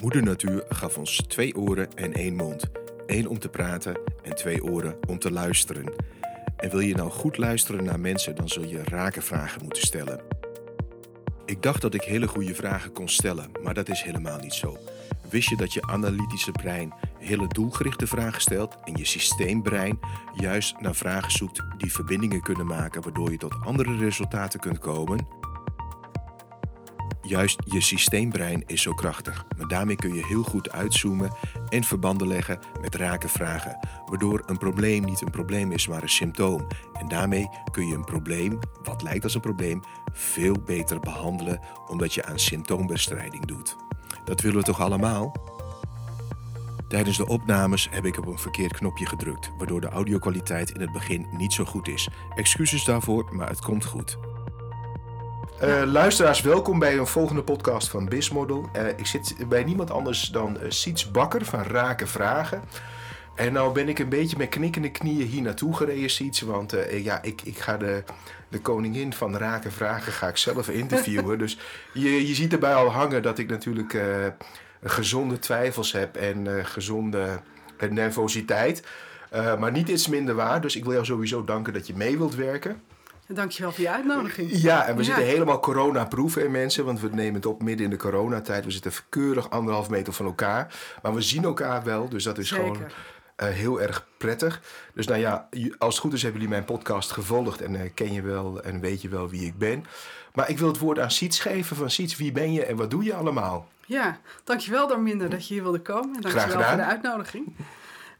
Moeder Natuur gaf ons twee oren en één mond. Eén om te praten en twee oren om te luisteren. En wil je nou goed luisteren naar mensen, dan zul je rake vragen moeten stellen. Ik dacht dat ik hele goede vragen kon stellen, maar dat is helemaal niet zo. Wist je dat je analytische brein hele doelgerichte vragen stelt en je systeembrein juist naar vragen zoekt die verbindingen kunnen maken waardoor je tot andere resultaten kunt komen? Juist je systeembrein is zo krachtig, maar daarmee kun je heel goed uitzoomen en verbanden leggen met rake vragen, waardoor een probleem niet een probleem is, maar een symptoom. En daarmee kun je een probleem, wat lijkt als een probleem, veel beter behandelen omdat je aan symptoombestrijding doet. Dat willen we toch allemaal? Tijdens de opnames heb ik op een verkeerd knopje gedrukt, waardoor de audiokwaliteit in het begin niet zo goed is. Excuses daarvoor, maar het komt goed. Uh, luisteraars, welkom bij een volgende podcast van Bismodel. Uh, ik zit bij niemand anders dan uh, Siets Bakker van Rake Vragen. En nou ben ik een beetje met knikkende knieën hier naartoe gereden, Siets. Want ja, ik, ik ga de, de koningin van Rake Vragen ga ik zelf interviewen. dus je, je ziet erbij al hangen dat ik natuurlijk gezonde twijfels heb en gezonde nervositeit. maar niet iets minder waar. Dus ik wil jou sowieso danken dat je mee wilt werken. Dankjewel voor je uitnodiging. Ja, en we zitten helemaal corona-proof in mensen, want we nemen het op midden in de coronatijd. We zitten keurig anderhalf meter van elkaar, maar we zien elkaar wel, dus dat is gewoon uh, heel erg prettig. Dus nou ja, als het goed is hebben jullie mijn podcast gevolgd en uh, ken je wel en weet je wel wie ik ben. Maar ik wil het woord aan Siets geven van Siets, wie ben je en wat doe je allemaal? Ja, dankjewel Darminder dat je hier wilde komen en dankjewel voor de uitnodiging. Uh,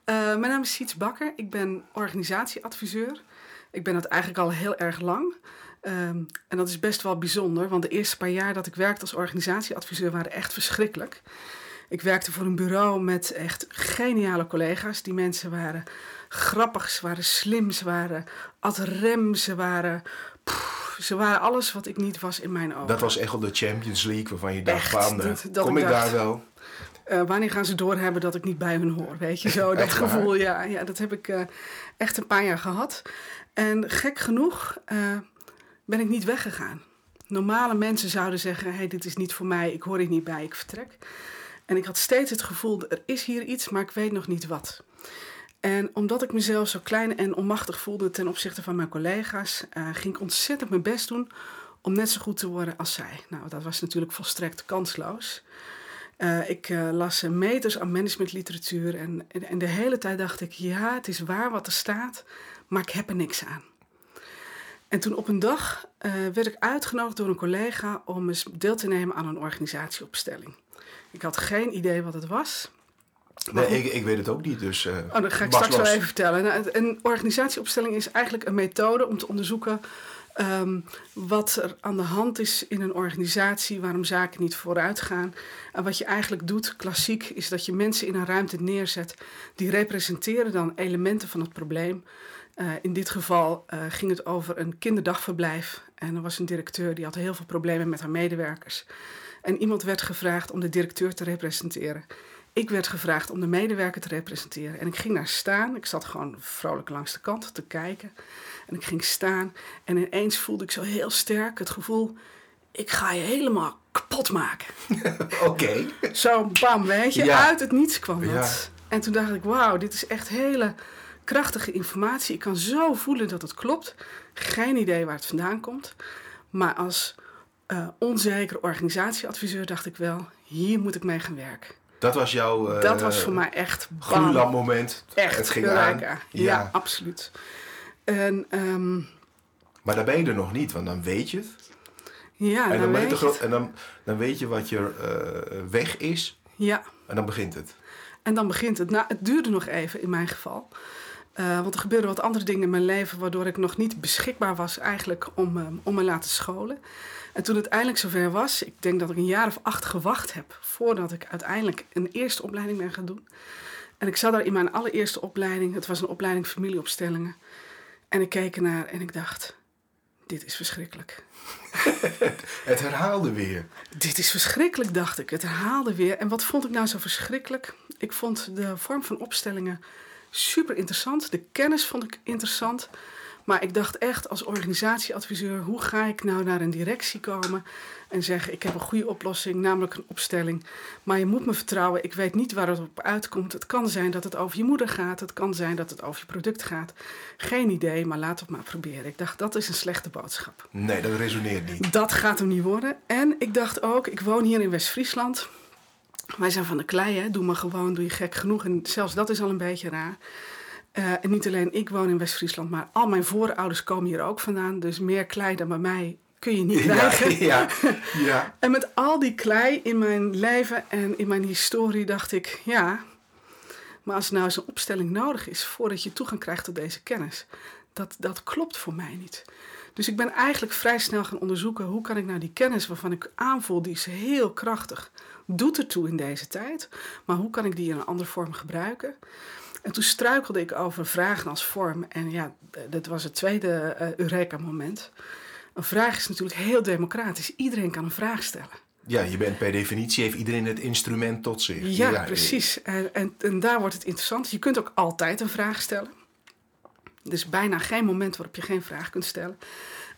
mijn naam is Siets Bakker, ik ben organisatieadviseur. Ik ben dat eigenlijk al heel erg lang. Um, en dat is best wel bijzonder, want de eerste paar jaar dat ik werkte als organisatieadviseur waren echt verschrikkelijk. Ik werkte voor een bureau met echt geniale collega's. Die mensen waren grappig, ze waren slim, ze waren ad rem, ze waren, pff, ze waren alles wat ik niet was in mijn ogen. Dat was echt al de Champions League waarvan je dacht van, eh, kom ik, daar wel? Uh, wanneer gaan ze doorhebben dat ik niet bij hun hoor? Weet je zo, dat gevoel, ja, ja, dat heb ik uh, echt een paar jaar gehad. En gek genoeg uh, ben ik niet weggegaan. Normale mensen zouden zeggen: hey, dit is niet voor mij, ik hoor hier niet bij, ik vertrek. En ik had steeds het gevoel: er is hier iets, maar ik weet nog niet wat. En omdat ik mezelf zo klein en onmachtig voelde ten opzichte van mijn collega's, uh, ging ik ontzettend mijn best doen om net zo goed te worden als zij. Nou, dat was natuurlijk volstrekt kansloos. Uh, ik uh, las meters aan managementliteratuur en, en, en, de hele tijd dacht ik: ja, het is waar wat er staat, maar ik heb er niks aan. En toen op een dag uh, werd ik uitgenodigd door een collega om eens deel te nemen aan een organisatieopstelling. Ik had geen idee wat het was. Nee, ik, ik, weet het ook niet, dus. Oh, dat ga ik straks wel even vertellen. Nou, een organisatieopstelling is eigenlijk een methode om te onderzoeken um, wat er aan de hand is in een organisatie, waarom zaken niet vooruit gaan. En wat je eigenlijk doet, klassiek, is dat je mensen in een ruimte neerzet die representeren dan elementen van het probleem. Uh, in dit geval uh, ging het over een kinderdagverblijf. En er was een directeur die had heel veel problemen met haar medewerkers. En iemand werd gevraagd om de directeur te representeren. Ik werd gevraagd om de medewerker te representeren. En ik ging daar staan. Ik zat gewoon vrolijk langs de kant te kijken. En ik ging staan. En ineens voelde ik zo heel sterk het gevoel: ik ga je helemaal kapot maken. Oké. Zo bam, weet je. Uit het niets kwam dat. Ja. En toen dacht ik: wauw, dit is echt hele krachtige informatie. Ik kan zo voelen dat het klopt. Geen idee waar het vandaan komt. Maar als uh, onzekere organisatieadviseur dacht ik wel: hier moet ik mee gaan werken. Dat was jouw. Uh, dat was voor mij echt. Groenland moment. Echt. Het ging aan. Ja. ja, absoluut. En, um, maar daar ben je er nog niet, want dan weet je het. Ja, en dan, dan weet je het. En dan, dan weet je wat je uh, weg is. Ja. En dan begint het. En dan begint het. Nou, het duurde nog even in mijn geval. Uh, want er gebeurden wat andere dingen in mijn leven waardoor ik nog niet beschikbaar was eigenlijk om, uh, om me laten scholen. En toen het eindelijk zover was, ik denk dat ik een jaar of acht gewacht heb voordat ik uiteindelijk een eerste opleiding ben gaan doen. En ik zat daar in mijn allereerste opleiding, het was een opleiding familieopstellingen. En ik keek ernaar en ik dacht, dit is verschrikkelijk. het herhaalde weer. Dit is verschrikkelijk, dacht ik. Het herhaalde weer. En wat vond ik nou zo verschrikkelijk? Ik vond de vorm van opstellingen super interessant. De kennis vond ik interessant. Maar ik dacht echt als organisatieadviseur, hoe ga ik nou naar een directie komen en zeggen: Ik heb een goede oplossing, namelijk een opstelling. Maar je moet me vertrouwen, ik weet niet waar het op uitkomt. Het kan zijn dat het over je moeder gaat, het kan zijn dat het over je product gaat. Geen idee, maar laat het maar proberen. Ik dacht: Dat is een slechte boodschap. Nee, dat resoneert niet. Dat gaat hem niet worden. En ik dacht ook: Ik woon hier in West-Friesland. Wij zijn van de klei, hè? doe maar gewoon, doe je gek genoeg. En zelfs dat is al een beetje raar. Uh, en niet alleen ik woon in West-Friesland, maar al mijn voorouders komen hier ook vandaan. Dus meer klei dan bij mij kun je niet krijgen. Ja, ja, ja. en met al die klei in mijn leven en in mijn historie dacht ik, ja, maar als er nou eens een opstelling nodig is voordat je toegang krijgt tot deze kennis, dat, dat klopt voor mij niet. Dus ik ben eigenlijk vrij snel gaan onderzoeken hoe kan ik nou die kennis waarvan ik aanvoel, die is heel krachtig, doet ertoe in deze tijd, maar hoe kan ik die in een andere vorm gebruiken? En toen struikelde ik over vragen als vorm. En ja, dat was het tweede uh, Eureka-moment. Een vraag is natuurlijk heel democratisch. Iedereen kan een vraag stellen. Ja, je bent per definitie, heeft iedereen het instrument tot zich. Ja, precies. En, en, en, daar wordt het interessant. Je kunt ook altijd een vraag stellen. Er is bijna geen moment waarop je geen vraag kunt stellen.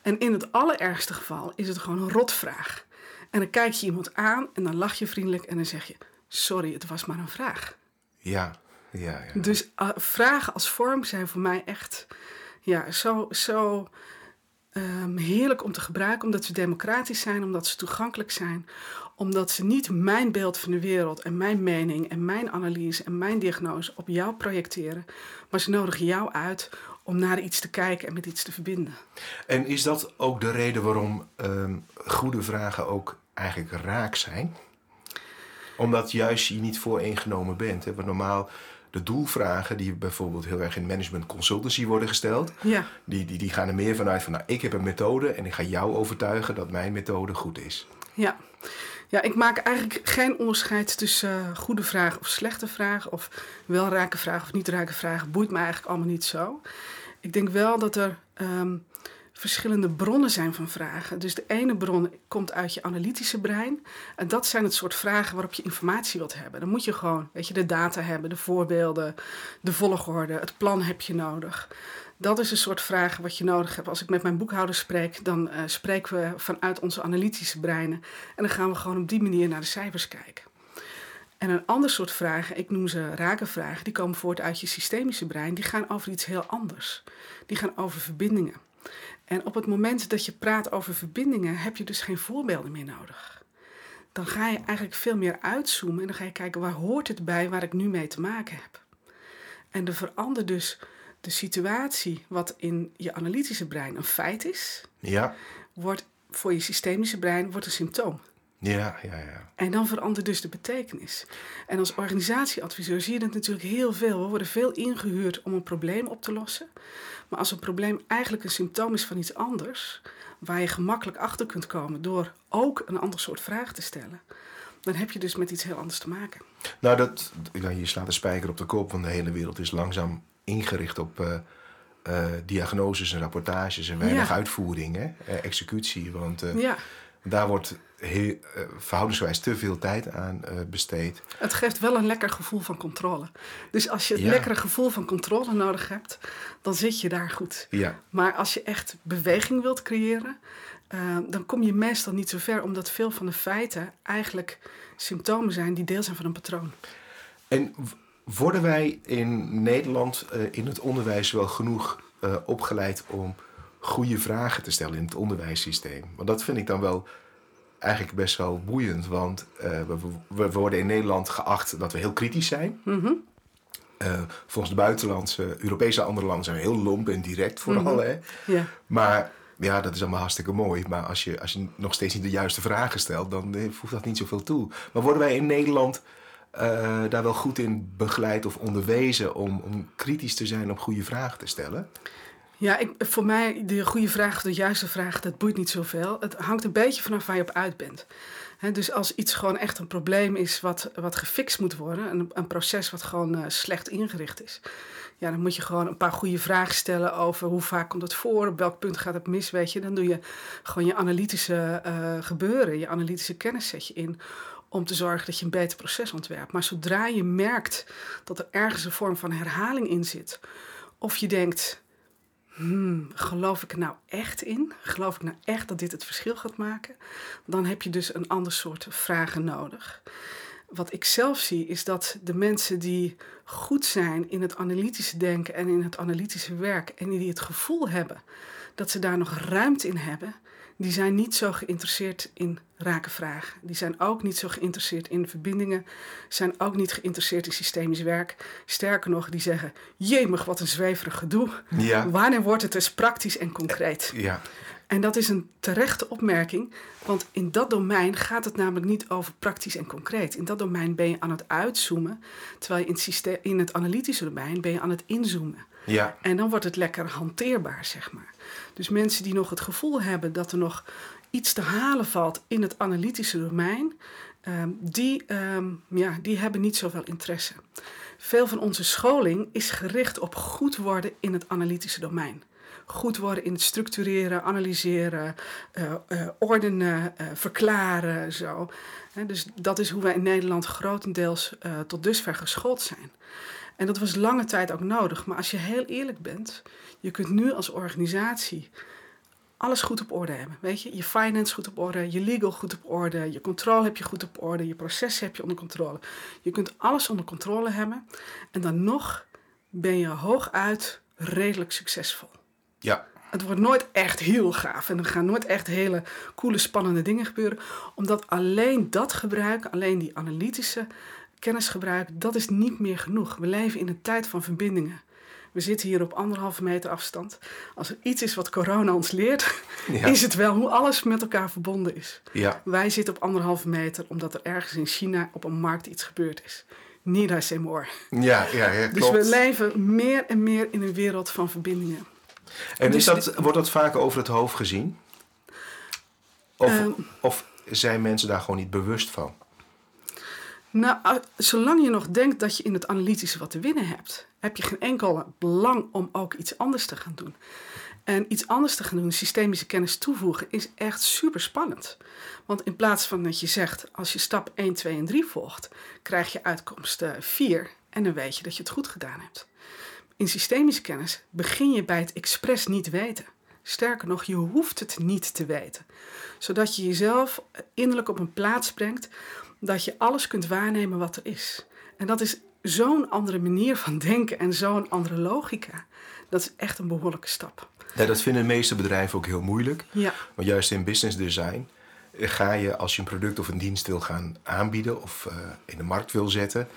En in het allerergste geval is het gewoon een rotvraag. En dan kijk je iemand aan en dan lach je vriendelijk en dan zeg je: Sorry, het was maar een vraag. Ja, ja. ja. Dus uh, vragen als vorm zijn voor mij echt ja, zo, zo um, heerlijk om te gebruiken, omdat ze democratisch zijn, omdat ze toegankelijk zijn, omdat ze niet mijn beeld van de wereld en mijn mening en mijn analyse en mijn diagnose op jou projecteren, maar ze nodigen jou uit om naar iets te kijken en met iets te verbinden. En is dat ook de reden waarom um, goede vragen ook eigenlijk raak zijn? Omdat juist je niet vooringenomen bent. Hè? Want normaal de doelvragen die bijvoorbeeld heel erg in management consultancy worden gesteld, ja. die, die, die gaan er meer vanuit van nou, ik heb een methode en ik ga jou overtuigen dat mijn methode goed is. Ja. Ja, ik maak eigenlijk geen onderscheid tussen uh, goede vragen of slechte vragen. Of wel raken vragen of niet raken vragen. Boeit me eigenlijk allemaal niet zo. Ik denk wel dat er um, verschillende bronnen zijn van vragen. Dus de ene bron komt uit je analytische brein. En dat zijn het soort vragen waarop je informatie wilt hebben. Dan moet je gewoon, weet je, de data hebben, de voorbeelden, de volgorde, het plan heb je nodig. Dat is een soort vragen wat je nodig hebt. Als ik met mijn boekhouder spreek, dan uh, spreken we vanuit onze analytische breinen. En dan gaan we gewoon op die manier naar de cijfers kijken. En een ander soort vragen, ik noem ze rakenvragen, die komen voort uit je systemische brein. Die gaan over iets heel anders. Die gaan over verbindingen. En op het moment dat je praat over verbindingen, heb je dus geen voorbeelden meer nodig. Dan ga je eigenlijk veel meer uitzoomen en dan ga je kijken waar hoort het bij waar ik nu mee te maken heb. En er verandert dus de situatie wat in je analytische brein een feit is, ja. wordt voor je systemische brein wordt een symptoom. Ja, ja, ja. En dan verandert dus de betekenis. En als organisatieadviseur zie je dat natuurlijk heel veel. We worden veel ingehuurd om een probleem op te lossen. Maar als een probleem eigenlijk een symptoom is van iets anders, waar je gemakkelijk achter kunt komen door ook een ander soort vraag te stellen, dan heb je dus met iets heel anders te maken. Nou, dat, je slaat de spijker op de kop, want de hele wereld is langzaam ingericht op uh, uh, diagnoses en rapportages en weinig ja. uitvoering, hè? Uh, executie. Want ja. daar wordt heel, uh, verhoudingswijs te veel tijd aan uh, besteed. Het geeft wel een lekker gevoel van controle. Dus als je het ja. lekkere gevoel van controle nodig hebt, dan zit je daar goed. Ja. Maar als je echt beweging wilt creëren, uh, dan kom je meestal niet zo ver, omdat veel van de feiten eigenlijk symptomen zijn die deel zijn van een patroon. En worden wij in Nederland in het onderwijs wel genoeg opgeleid om goede vragen te stellen in het onderwijssysteem? Want dat vind ik dan wel eigenlijk best wel boeiend. Want uh, we, we, worden in Nederland geacht dat we heel kritisch zijn. Mm -hmm. uh, volgens de buitenlandse, Europese andere landen zijn we heel lomp en direct vooral. Mm -hmm. hè? Ja. Maar ja, dat is allemaal hartstikke mooi. Maar als je, als je nog steeds niet de juiste vragen stelt, dan uh, voegt dat niet zoveel toe. Maar worden wij in Nederland daar wel goed in begeleid of onderwezen om, om kritisch te zijn op goede vragen te stellen? Ja, ik, voor mij de goede vraag de juiste vraag, dat boeit niet zoveel. Het hangt een beetje vanaf waar je op uit bent. Dus als iets gewoon echt een probleem is wat, wat gefixt moet worden, een, een proces wat gewoon uh, slecht ingericht is, ja, dan moet je gewoon een paar goede vragen stellen over hoe vaak komt het voor, op welk punt gaat het mis, weet je. Dan doe je gewoon je analytische uh, gebeuren, je analytische kennis in om te zorgen dat je een beter proces ontwerpt. Maar zodra je merkt dat er ergens een vorm van herhaling in zit, of je denkt, Hmm, geloof ik er nou echt in? Geloof ik nou echt dat dit het verschil gaat maken? Dan heb je dus een ander soort vragen nodig. Wat ik zelf zie is dat de mensen die goed zijn in het analytische denken en in het analytische werk en die het gevoel hebben dat ze daar nog ruimte in hebben, die zijn niet zo geïnteresseerd in vragen. Die zijn ook niet zo geïnteresseerd in verbindingen, zijn ook niet geïnteresseerd in systemisch werk. Sterker nog, die zeggen: Jemig, wat een zweverig gedoe. Ja. Wanneer wordt het dus praktisch en concreet? Ja. En dat is een terechte opmerking, want in dat domein gaat het namelijk niet over praktisch en concreet. In dat domein ben je aan het uitzoomen, terwijl je in het, systeem, in het analytische domein ben je aan het inzoomen. Ja. En dan wordt het lekker hanteerbaar, zeg maar. Dus mensen die nog het gevoel hebben dat er nog iets te halen valt in het analytische domein, um, die, um, ja, die hebben niet zoveel interesse. Veel van onze scholing is gericht op goed worden in het analytische domein. Goed worden in het structureren, analyseren, uh, uh, ordenen, uh, verklaren. Zo. dus dat is hoe wij in Nederland grotendeels tot dusver geschoold zijn. En dat was lange tijd ook nodig. Maar als je heel eerlijk bent, je kunt nu als organisatie alles goed op orde hebben. Weet je, je finance goed op orde, je legal goed op orde, je controle heb je goed op orde, je processen heb je onder controle. Je kunt alles onder controle hebben en dan nog ben je hooguit redelijk succesvol. Ja. Het wordt nooit echt heel gaaf en er gaan nooit echt hele coole, spannende dingen gebeuren, omdat alleen dat gebruik, alleen die analytische kennisgebruik, dat is niet meer genoeg. We leven in een tijd van verbindingen. We zitten hier op anderhalve meter afstand. Als er iets is wat corona ons leert, is het wel hoe alles met elkaar verbonden is. Ja. Wij zitten op anderhalve meter omdat er ergens in China op een markt iets gebeurd is. Say more. Ja, ja, ja Dus we leven meer en meer in een wereld van verbindingen. En dus is dat, wordt dat vaak over het hoofd gezien? Of, ehm. of zijn mensen daar gewoon niet bewust van? Nou, zolang je nog denkt dat je in het analytische wat te winnen hebt, heb je geen enkel belang om ook iets anders te gaan doen. En iets anders te gaan doen, systemische kennis toevoegen, is echt super spannend. Want in plaats van dat je zegt, als je stap 1, 2 en 3 volgt, krijg je uitkomst 4 en dan weet je dat je het goed gedaan hebt. In systemische kennis begin je bij het expres niet weten. Sterker nog, je hoeft het niet te weten. Zodat je jezelf innerlijk op een plaats brengt dat je alles kunt waarnemen wat er is. En dat is zo'n andere manier van denken en zo'n andere logica. Dat is echt een behoorlijke stap. Ja, dat vinden de meeste bedrijven ook heel moeilijk. Ja. Want juist in business design ga je als je een product of een dienst wil gaan aanbieden of uh, in de markt wil zetten,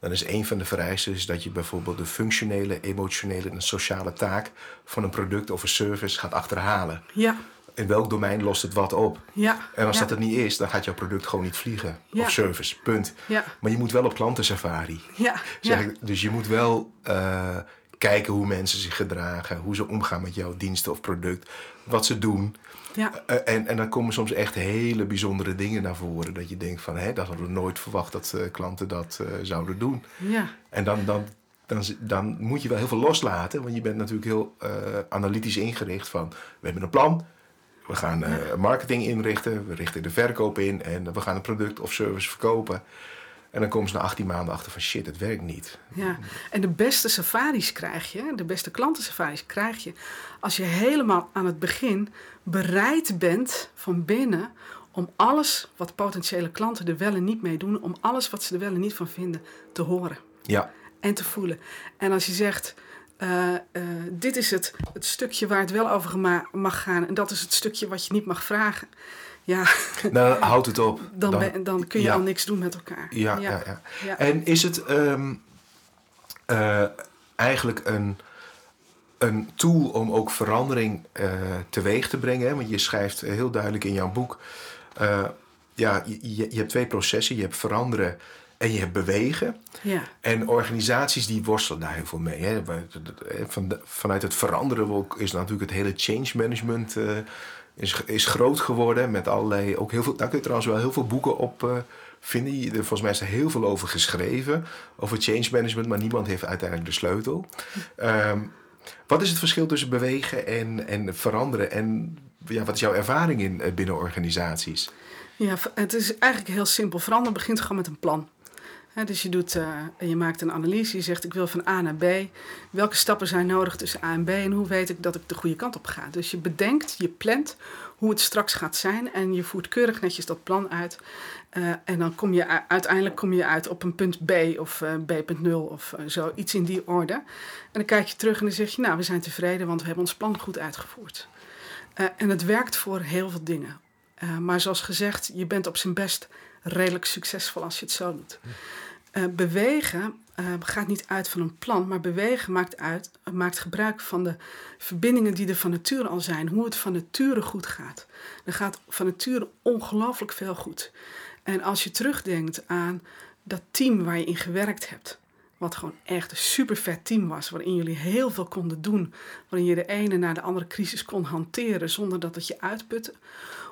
dan is een van de vereisten dat je bijvoorbeeld de functionele, emotionele en sociale taak van een product of een service gaat achterhalen. Ja in welk domein lost het wat op. Ja, en als dat het niet is, dan gaat jouw product gewoon niet vliegen. Of service, punt. Ja. Maar je moet wel op klantensafari. Ja. Zeg ik, dus je moet wel uh, kijken hoe mensen zich gedragen, hoe ze omgaan met jouw diensten of product, wat ze doen. Ja. Uh, en, en dan komen soms echt hele bijzondere dingen naar voren. Dat je denkt van, hé, dat hadden we nooit verwacht dat uh, klanten dat zouden doen. Ja. En dan, dan, dan, dan moet je wel heel veel loslaten. Want je bent natuurlijk heel analytisch ingericht van, we hebben een plan we gaan uh, marketing inrichten, we richten de verkoop in en we gaan een product of service verkopen. En dan komen ze na 18 maanden achter van shit, het werkt niet. Ja, en de beste safaris krijg je, de beste klantensafaris krijg je als je helemaal aan het begin bereid bent van binnen om alles wat potentiële klanten er wel en niet mee doen, om alles wat ze er wel en niet van vinden te horen. Ja. En te voelen. En als je zegt, uh, dit is het, het stukje waar het wel over mag gaan. En dat is het stukje wat je niet mag vragen. Ja. Nou, houd het op. Dan, dan, dan kun je al niks doen met elkaar. Ja, ja. ja, ja. En is het um, uh, eigenlijk een, een tool om ook verandering teweeg te brengen? Hè? Want je schrijft heel duidelijk in jouw boek... ja, je, je hebt twee processen. Je hebt veranderen en je hebt bewegen. Ja. En organisaties die worstelen daar heel veel mee. Hè. Van vanuit het veranderen is natuurlijk het hele change management uh, is, is groot geworden. Met allerlei, ook heel veel, daar kun je trouwens wel heel veel boeken op uh, vinden. Volgens mij is er heel veel over geschreven. Over change management, maar niemand heeft uiteindelijk de sleutel. Um, wat is het verschil tussen bewegen en, en veranderen? En ja, wat is jouw ervaring in, eh, binnen organisaties? Ja, het is eigenlijk heel simpel. Veranderen begint gewoon met een plan dus je, doet, uh, je maakt een analyse, je zegt ik wil van A naar B. Welke stappen zijn nodig tussen A en B en hoe weet ik dat ik de goede kant op ga? Dus je bedenkt, je plant hoe het straks gaat zijn en je voert keurig netjes dat plan uit. Uh, en dan kom je uiteindelijk kom je uit op een punt B of uh, B.0 of zo, iets in die orde. En dan kijk je terug en dan zeg je, nou we zijn tevreden, want we hebben ons plan goed uitgevoerd. en het werkt voor heel veel dingen. maar zoals gezegd, je bent op zijn best redelijk succesvol als je het zo doet. Uh, bewegen uh, gaat niet uit van een plan, maar bewegen maakt, uit, maakt gebruik van de verbindingen die er van nature al zijn. Hoe het van nature goed gaat. Er gaat van nature ongelooflijk veel goed. En als je terugdenkt aan dat team waar je in gewerkt hebt, wat gewoon echt een super vet team was, waarin jullie heel veel konden doen, waarin je de ene na de andere crisis kon hanteren zonder dat het je uitputte.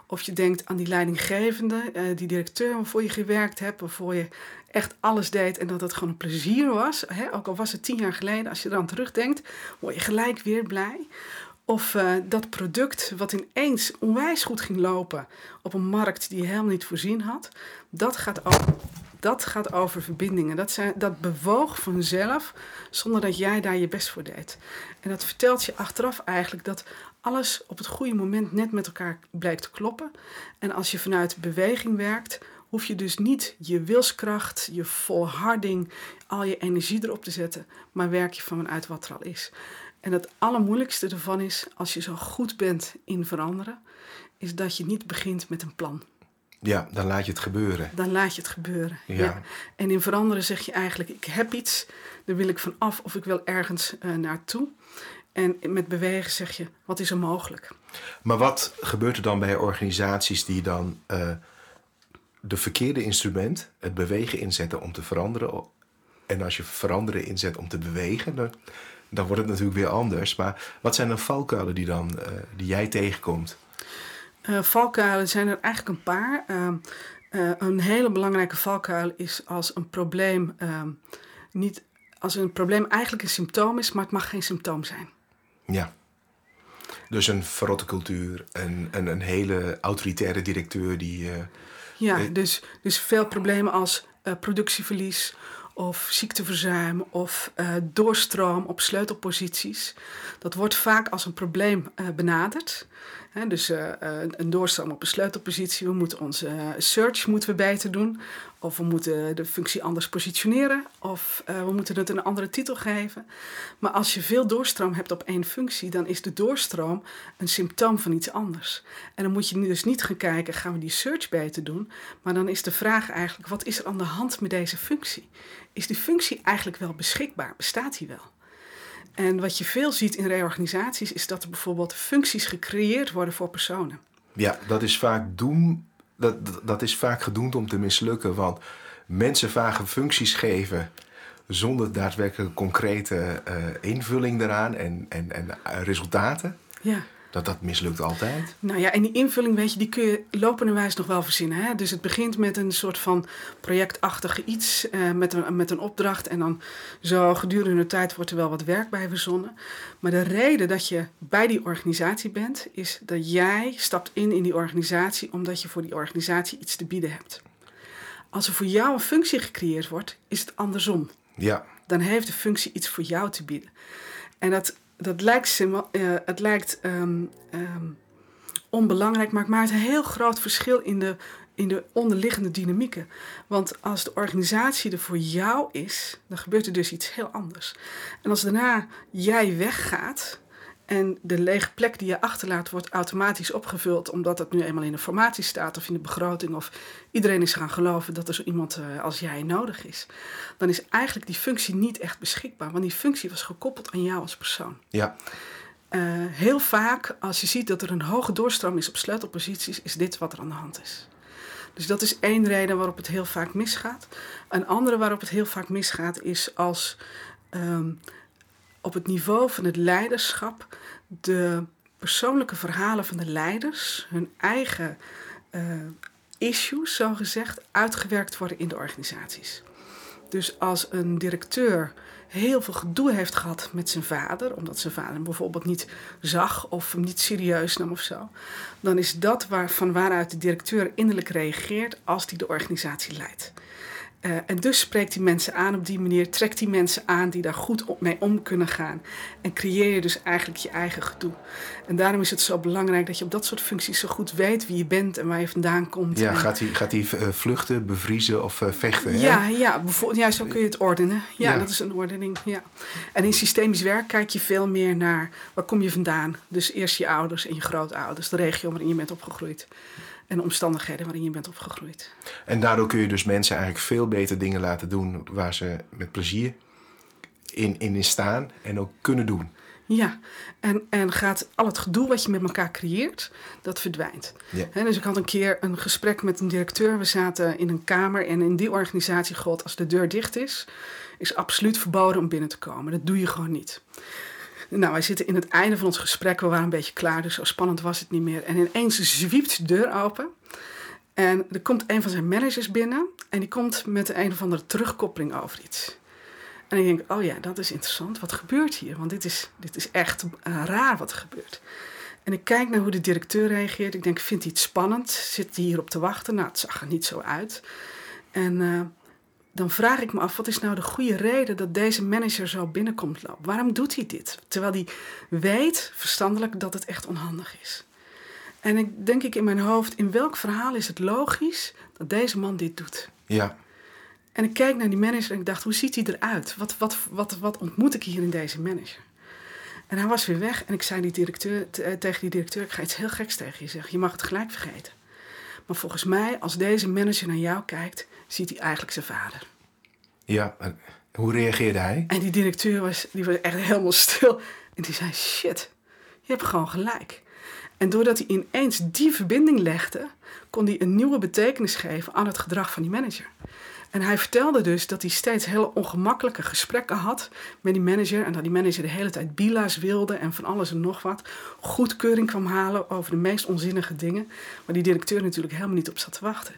Of je denkt aan die leidinggevende, uh, die directeur waarvoor je gewerkt hebt, waarvoor je echt alles deed en dat het gewoon een plezier was. Hè? Ook al was het tien jaar geleden, als je eraan terugdenkt, word je gelijk weer blij. Of uh, dat product wat ineens onwijs goed ging lopen op een markt die je helemaal niet voorzien had, dat gaat over, dat gaat over verbindingen. Dat, zijn, dat bewoog vanzelf zonder dat jij daar je best voor deed. En dat vertelt je achteraf eigenlijk dat alles op het goede moment net met elkaar blijkt te kloppen. En als je vanuit beweging werkt, hoef je dus niet je wilskracht, je volharding, al je energie erop te zetten, maar werk je vanuit wat er al is. En het allermoeilijkste ervan is, als je zo goed bent in veranderen, is dat je niet begint met een plan. Ja, dan laat je het gebeuren. Dan laat je het gebeuren. Ja. En in veranderen zeg je eigenlijk: ik heb iets, daar wil ik van af of ik wil ergens uh, naartoe. En met bewegen zeg je: wat is er mogelijk? Maar wat gebeurt er dan bij organisaties die dan uh, de verkeerde instrument, het bewegen, inzetten om te veranderen? En als je veranderen inzet om te bewegen, dan, dan wordt het natuurlijk weer anders. Maar wat zijn dan valkuilen die, dan, uh, die jij tegenkomt? Uh, valkuilen zijn er eigenlijk een paar. Uh, een hele belangrijke valkuil is als een probleem ehm, niet als een probleem eigenlijk een symptoom is, maar het mag geen symptoom zijn. Ja. Dus een verrotte cultuur, een, een, een hele autoritaire directeur die. ja, dus, dus veel problemen als productieverlies of ziekteverzuim of uh, doorstroom op sleutelposities. Dat wordt vaak als een probleem benaderd dus uh, een doorstroom op een sleutelpositie. We moeten onze search moeten we beter doen. Of we moeten de functie anders positioneren. Of uh, we moeten het een andere titel geven. Maar als je veel doorstroom hebt op één functie, dan is de doorstroom een symptoom van iets anders. En dan moet je dus niet gaan kijken, gaan we die search beter doen? Maar dan is de vraag eigenlijk, wat is er aan de hand met deze functie? Is die functie eigenlijk wel beschikbaar? Bestaat die wel? En wat je veel ziet in reorganisaties is dat er bijvoorbeeld functies gecreëerd worden voor personen. Ja, dat is vaak doen, dat, dat is vaak gedoemd om te mislukken. Want mensen vage functies geven zonder daadwerkelijk concrete uh, invulling daaraan en, en, en resultaten. Ja dat dat mislukt altijd? Nou ja, en die invulling, weet je, die kun je lopenderwijs nog wel verzinnen. Hè? Dus het begint met een soort van projectachtige iets, eh, met, een, met een opdracht. En dan zo gedurende de tijd wordt er wel wat werk bij verzonnen. Maar de reden dat je bij die organisatie bent, is dat jij stapt in in die organisatie omdat je voor die organisatie iets te bieden hebt. Als er voor jou een functie gecreëerd wordt, is het andersom. Ja. Dan heeft de functie iets voor jou te bieden. En dat dat lijkt, uh, het lijkt um, um, onbelangrijk, maar het maakt een heel groot verschil in de, in de onderliggende dynamieken. Want als de organisatie er voor jou is, dan gebeurt er dus iets heel anders. En als daarna jij weggaat, en de lege plek die je achterlaat wordt automatisch opgevuld omdat het nu eenmaal in de formatie staat of in de begroting of iedereen is gaan geloven dat er zo iemand uh, als jij nodig is. Dan is eigenlijk die functie niet echt beschikbaar, want die functie was gekoppeld aan jou als persoon. Ja. Uh, heel vaak als je ziet dat er een hoge doorstroom is op sleutelposities, is dit wat er aan de hand is. Dus dat is één reden waarop het heel vaak misgaat. Een andere waarop het heel vaak misgaat is als um, op het niveau van het leiderschap de persoonlijke verhalen van de leiders, hun eigen uh, issues, zo gezegd, uitgewerkt worden in de organisaties. Dus als een directeur heel veel gedoe heeft gehad met zijn vader, omdat zijn vader hem bijvoorbeeld niet zag of hem niet serieus nam of zo, dan is dat waar, van waaruit de directeur innerlijk reageert als die de organisatie leidt. Uh, en dus spreekt die mensen aan op die manier, trekt die mensen aan die daar goed op mee om kunnen gaan. En creëer je dus eigenlijk je eigen gedoe. En daarom is het zo belangrijk dat je op dat soort functies zo goed weet wie je bent en waar je vandaan komt. Ja, en, gaat hij gaat die, uh, vluchten, bevriezen of uh, vechten? Ja, hè? ja, bijvoorbeeld, ja, zo kun je het ordenen. Ja, ja, dat is een ordening. Ja. En in systemisch werk kijk je veel meer naar waar kom je vandaan. Dus eerst je ouders en je grootouders, de regio waarin je bent opgegroeid en de omstandigheden waarin je bent opgegroeid. En daardoor kun je dus mensen eigenlijk veel beter dingen laten doen waar ze met plezier in, in staan en ook kunnen doen. Ja, en, en gaat al het gedoe wat je met elkaar creëert, dat verdwijnt. Ja. He, dus ik had een keer een gesprek met een directeur. We zaten in een kamer en in die organisatie gold, als de deur dicht is, is absoluut verboden om binnen te komen. Dat doe je gewoon niet. Nou, wij zitten in het einde van ons gesprek. We waren een beetje klaar, dus zo spannend was het niet meer. En ineens zwiept de deur open. En er komt een van zijn managers binnen. En die komt met een of andere terugkoppeling over iets. En ik denk, oh ja, dat is interessant. Wat gebeurt hier? Want dit is, dit is echt uh, raar wat er gebeurt. En ik kijk naar hoe de directeur reageert. Ik denk, vindt hij het spannend? Zit hij hierop te wachten? Nou, het zag er niet zo uit. En uh, dan vraag ik me af, wat is nou de goede reden dat deze manager zo binnenkomt lopen? Waarom doet hij dit? Terwijl hij weet, verstandelijk, dat het echt onhandig is. En ik denk ik in mijn hoofd, in welk verhaal is het logisch dat deze man dit doet? Ja. En ik keek naar die manager en ik dacht, hoe ziet hij eruit? Wat, wat, wat, wat ontmoet ik hier in deze manager? En hij was weer weg en ik zei die directeur, tegen die directeur, ik ga iets heel geks tegen je zeggen. Je mag het gelijk vergeten. Maar volgens mij, als deze manager naar jou kijkt, ziet hij eigenlijk zijn vader. Ja, hoe reageerde hij? En die directeur was, die was echt helemaal stil. En die zei, shit, je hebt gewoon gelijk. En doordat hij ineens die verbinding legde, kon hij een nieuwe betekenis geven aan het gedrag van die manager. En hij vertelde dus dat hij steeds hele ongemakkelijke gesprekken had met die manager. En dat die manager de hele tijd bila's wilde en van alles en nog wat. Goedkeuring kwam halen over de meest onzinnige dingen. Waar die directeur natuurlijk helemaal niet op zat te wachten.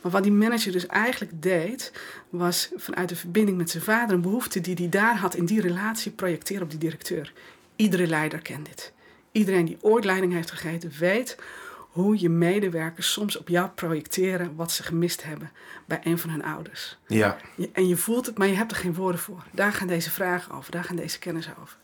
Maar wat die manager dus eigenlijk deed, was vanuit de verbinding met zijn vader een behoefte die hij daar had in die relatie projecteren op die directeur. Iedere leider kent dit. Iedereen die ooit leiding heeft gegeven weet hoe je medewerkers soms op jou projecteren wat ze gemist hebben bij een van hun ouders. Ja. En je voelt het, maar je hebt er geen woorden voor. Daar gaan deze vragen over, daar gaan deze kennis over.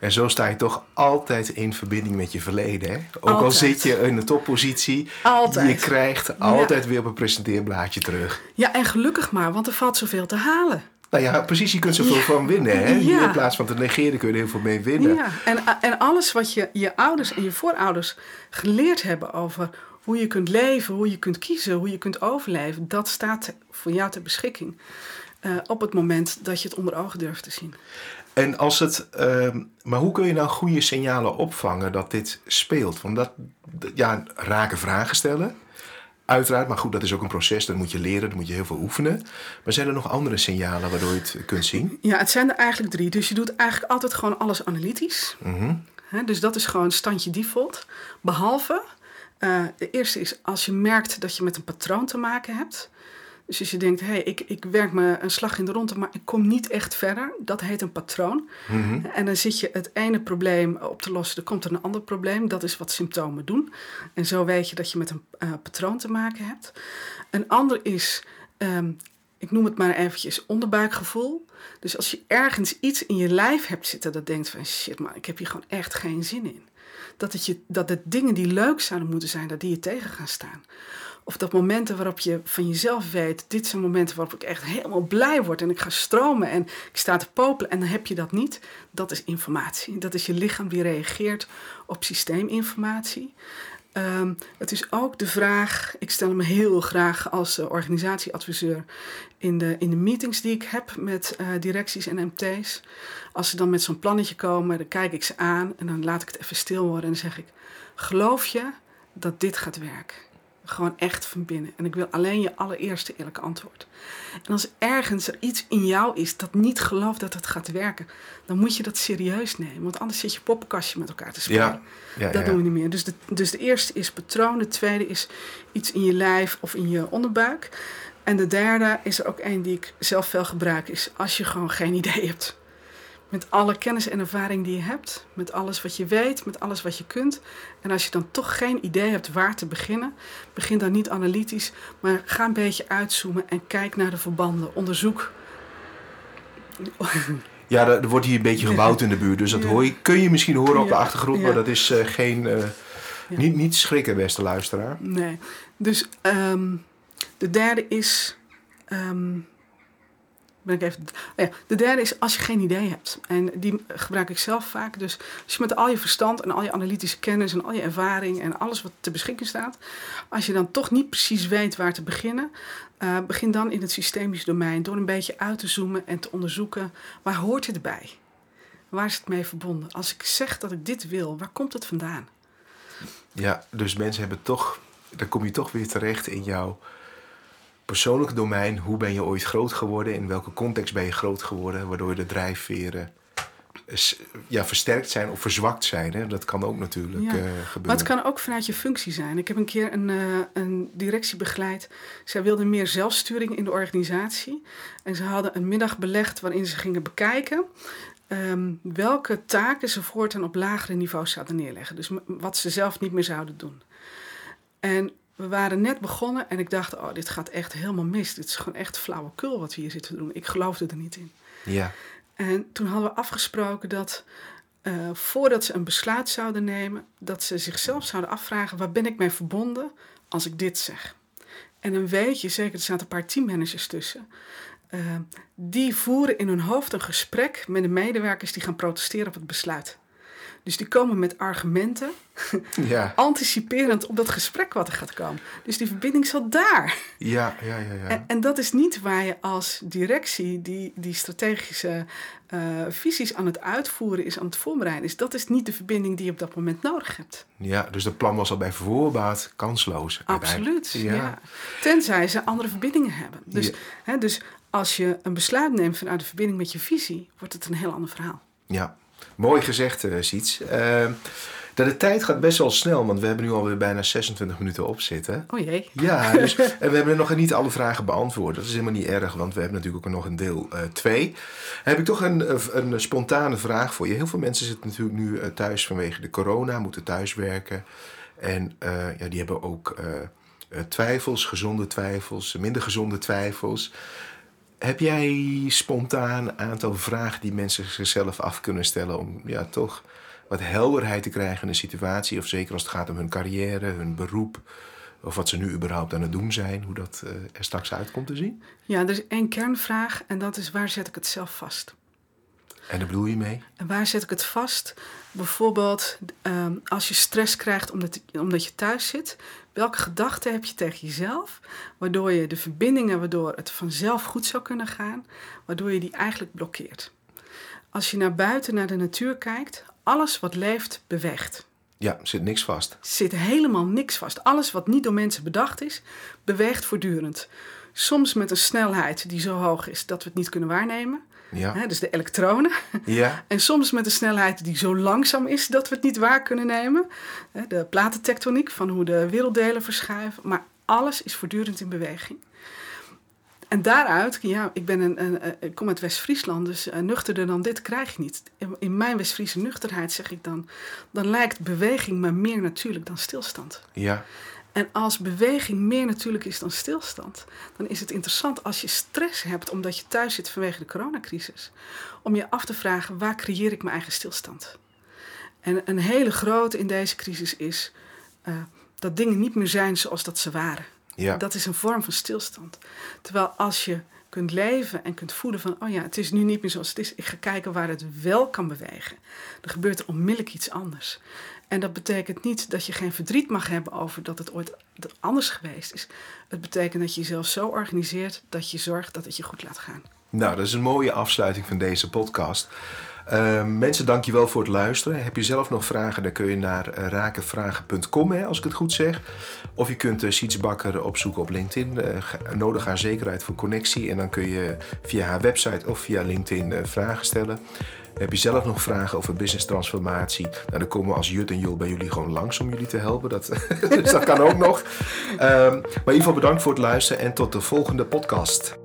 En zo sta je toch altijd in verbinding met je verleden. Hè? Ook altijd. al zit je in een toppositie, altijd. je krijgt altijd ja. weer op een presenteerblaadje terug. Ja, en gelukkig maar, want er valt zoveel te halen. Nou ja, precies, je kunt zoveel ja. van winnen. Hè? Ja. In plaats van te negeren kun je er heel veel mee winnen. Ja, en, en alles wat je, je ouders en je voorouders geleerd hebben over hoe je kunt leven, hoe je kunt kiezen, hoe je kunt overleven, dat staat voor jou ter beschikking. Uh, op het moment dat je het onder ogen durft te zien. En als het, uh, maar hoe kun je nou goede signalen opvangen dat dit speelt? Want dat, ja, raken vragen stellen. Uiteraard, maar goed, dat is ook een proces. Dat moet je leren, dat moet je heel veel oefenen. Maar zijn er nog andere signalen waardoor je het kunt zien? Ja, het zijn er eigenlijk drie. Dus je doet eigenlijk altijd gewoon alles analytisch. Mm -hmm. He, dus dat is gewoon standje default. Behalve, uh, de eerste is als je merkt dat je met een patroon te maken hebt. Dus als je denkt, hé, hey, ik, ik werk me een slag in de ronde, maar ik kom niet echt verder. Dat heet een patroon. Mm -hmm. En dan zit je het ene probleem op te lossen, er komt er een ander probleem. Dat is wat symptomen doen. En zo weet je dat je met een uh, patroon te maken hebt. Een ander is, um, ik noem het maar eventjes, onderbuikgevoel. Dus als je ergens iets in je lijf hebt zitten dat denkt van, shit, maar ik heb hier gewoon echt geen zin in. Dat, het je, dat de dingen die leuk zouden moeten zijn, dat die je tegen gaan staan. Of dat momenten waarop je van jezelf weet, dit zijn momenten waarop ik echt helemaal blij word en ik ga stromen en ik sta te popelen en dan heb je dat niet. Dat is informatie. Dat is je lichaam die reageert op systeeminformatie. Um, het is ook de vraag, ik stel me heel graag als uh, organisatieadviseur in de, in de meetings die ik heb met uh, directies en MT's. Als ze dan met zo'n plannetje komen, dan kijk ik ze aan en dan laat ik het even stil worden en dan zeg ik, geloof je dat dit gaat werken? Gewoon echt van binnen. En ik wil alleen je allereerste eerlijke antwoord. En als ergens er iets in jou is dat niet gelooft dat het gaat werken, dan moet je dat serieus nemen. Want anders zit je poppenkastje met elkaar te spelen. Ja, ja, dat ja. doen we niet meer. Dus de, dus de eerste is patroon. De tweede is iets in je lijf of in je onderbuik. En de derde is er ook één die ik zelf veel gebruik. Is als je gewoon geen idee hebt. Met alle kennis en ervaring die je hebt, met alles wat je weet, met alles wat je kunt. En als je dan toch geen idee hebt waar te beginnen, begin dan niet analytisch, maar ga een beetje uitzoomen en kijk naar de verbanden. Onderzoek. Ja, er wordt hier een beetje gebouwd in de buurt, dus dat hoor je, kun je misschien horen op de achtergrond, maar dat is uh, geen. Uh, niet, niet schrikken, beste luisteraar. Nee. Dus um, de derde is. Um, ben ik even, oh ja, de derde is als je geen idee hebt. En die gebruik ik zelf vaak. Dus als je met al je verstand en al je analytische kennis en al je ervaring en alles wat te beschikking staat, als je dan toch niet precies weet waar te beginnen, uh, begin dan in het systemisch domein door een beetje uit te zoomen en te onderzoeken waar hoort het bij? Waar is het mee verbonden? Als ik zeg dat ik dit wil, waar komt het vandaan? Ja, dus mensen hebben toch, dan kom je toch weer terecht in jouw persoonlijk domein. Hoe ben je ooit groot geworden? In welke context ben je groot geworden? Waardoor de drijfveren ja, versterkt zijn of verzwakt zijn. Hè? Dat kan ook natuurlijk ja. uh, gebeuren. Maar het kan ook vanuit je functie zijn. Ik heb een keer een, uh, een directie begeleid. Zij wilden meer zelfsturing in de organisatie. En ze hadden een middag belegd waarin ze gingen bekijken... Um, welke taken ze voortaan op lagere niveaus zouden neerleggen. Dus wat ze zelf niet meer zouden doen. En we waren net begonnen en ik dacht, oh, dit gaat echt helemaal mis. Dit is gewoon echt flauwekul wat we hier zitten te doen. Ik geloofde er niet in. Ja. En toen hadden we afgesproken dat uh, voordat ze een besluit zouden nemen, dat ze zichzelf zouden afvragen: waar ben ik mee verbonden als ik dit zeg? En dan weet je, zeker er zaten een paar teammanagers tussen, uh, die voeren in hun hoofd een gesprek met de medewerkers die gaan protesteren op het besluit. Dus die komen met argumenten, ja. anticiperend op dat gesprek wat er gaat komen. Dus die verbinding zat daar. Ja, ja, ja. ja. En, en dat is niet waar je als directie die, die strategische uh, visies aan het uitvoeren is, aan het voorbereiden is. Dat is niet de verbinding die je op dat moment nodig hebt. Ja, dus het plan was al bij voorbaat kansloos. Absoluut, ja. ja. Tenzij ze andere verbindingen hebben. Dus, hè, dus als je een besluit neemt vanuit de verbinding met je visie, wordt het een heel ander verhaal. Ja, Mooi gezegd, uh, Siets. Uh, de tijd gaat best wel snel, want we hebben nu alweer bijna 26 minuten op zitten. Oh jee. Ja, dus, en we hebben nog niet alle vragen beantwoord. Dat is helemaal niet erg, want we hebben natuurlijk ook nog een deel 2. Uh, heb ik toch een, een, spontane vraag voor je. Heel veel mensen zitten natuurlijk nu thuis vanwege de corona, moeten thuiswerken. En ja, die hebben ook twijfels, gezonde twijfels, minder gezonde twijfels. Heb jij spontaan een aantal vragen die mensen zichzelf af kunnen stellen om ja, toch wat helderheid te krijgen in de situatie? Of zeker als het gaat om hun carrière, hun beroep, of wat ze nu überhaupt aan het doen zijn, hoe dat uh, er straks uit komt te zien? Ja, er is één kernvraag en dat is waar zet ik het zelf vast? En daar bedoel je mee? En waar zet ik het vast? Bijvoorbeeld um, als je stress krijgt omdat, omdat je thuis zit. Welke gedachten heb je tegen jezelf? Waardoor je de verbindingen, waardoor het vanzelf goed zou kunnen gaan, waardoor je die eigenlijk blokkeert. Als je naar buiten, naar de natuur kijkt, alles wat leeft, beweegt. Ja, zit niks vast. Zit helemaal niks vast. Alles wat niet door mensen bedacht is, beweegt voortdurend. Soms met een snelheid die zo hoog is dat we het niet kunnen waarnemen. Ja. Hè, dus de elektronen. Ja. En soms met een snelheid die zo langzaam is dat we het niet waar kunnen nemen. De platentectoniek van hoe de werelddelen verschuiven. Maar alles is voortdurend in beweging. En daaruit, ja, ik, ben een, een, ik kom uit West-Friesland, dus uh, nuchterder dan dit krijg je niet. In, mijn West-Friese nuchterheid zeg ik dan, dan lijkt beweging me meer natuurlijk dan stilstand. Ja. En als beweging meer natuurlijk is dan stilstand, dan is het interessant als je stress hebt omdat je thuis zit vanwege de coronacrisis, om je af te vragen waar creëer ik mijn eigen stilstand. En een hele grote in deze crisis is uh, dat dingen niet meer zijn zoals dat ze waren. Ja. Dat is een vorm van stilstand. Terwijl als je kunt leven en kunt voelen van, oh ja, het is nu niet meer zoals het is. Ik ga kijken waar het wel kan bewegen. Dan gebeurt er onmiddellijk iets anders. En dat betekent niet dat je geen verdriet mag hebben over dat het ooit anders geweest is. Het betekent dat je jezelf zo organiseert dat je zorgt dat het je goed laat gaan. Nou, dat is een mooie afsluiting van deze podcast. Uh, mensen, dankjewel voor het luisteren. Heb je zelf nog vragen, dan kun je naar uh, rakenvragen.com, als ik het goed zeg. Of je kunt uh, Siets Bakker opzoeken op LinkedIn. Uh, nodig haar zeker uit voor connectie. En dan kun je via haar website of via LinkedIn vragen stellen. Heb je zelf nog vragen over business transformatie? Nou, dan komen we als Jut en Jul bij jullie gewoon langs om jullie te helpen. Dat, dus dat kan ook nog. Um, maar in ieder geval bedankt voor het luisteren en tot de volgende podcast.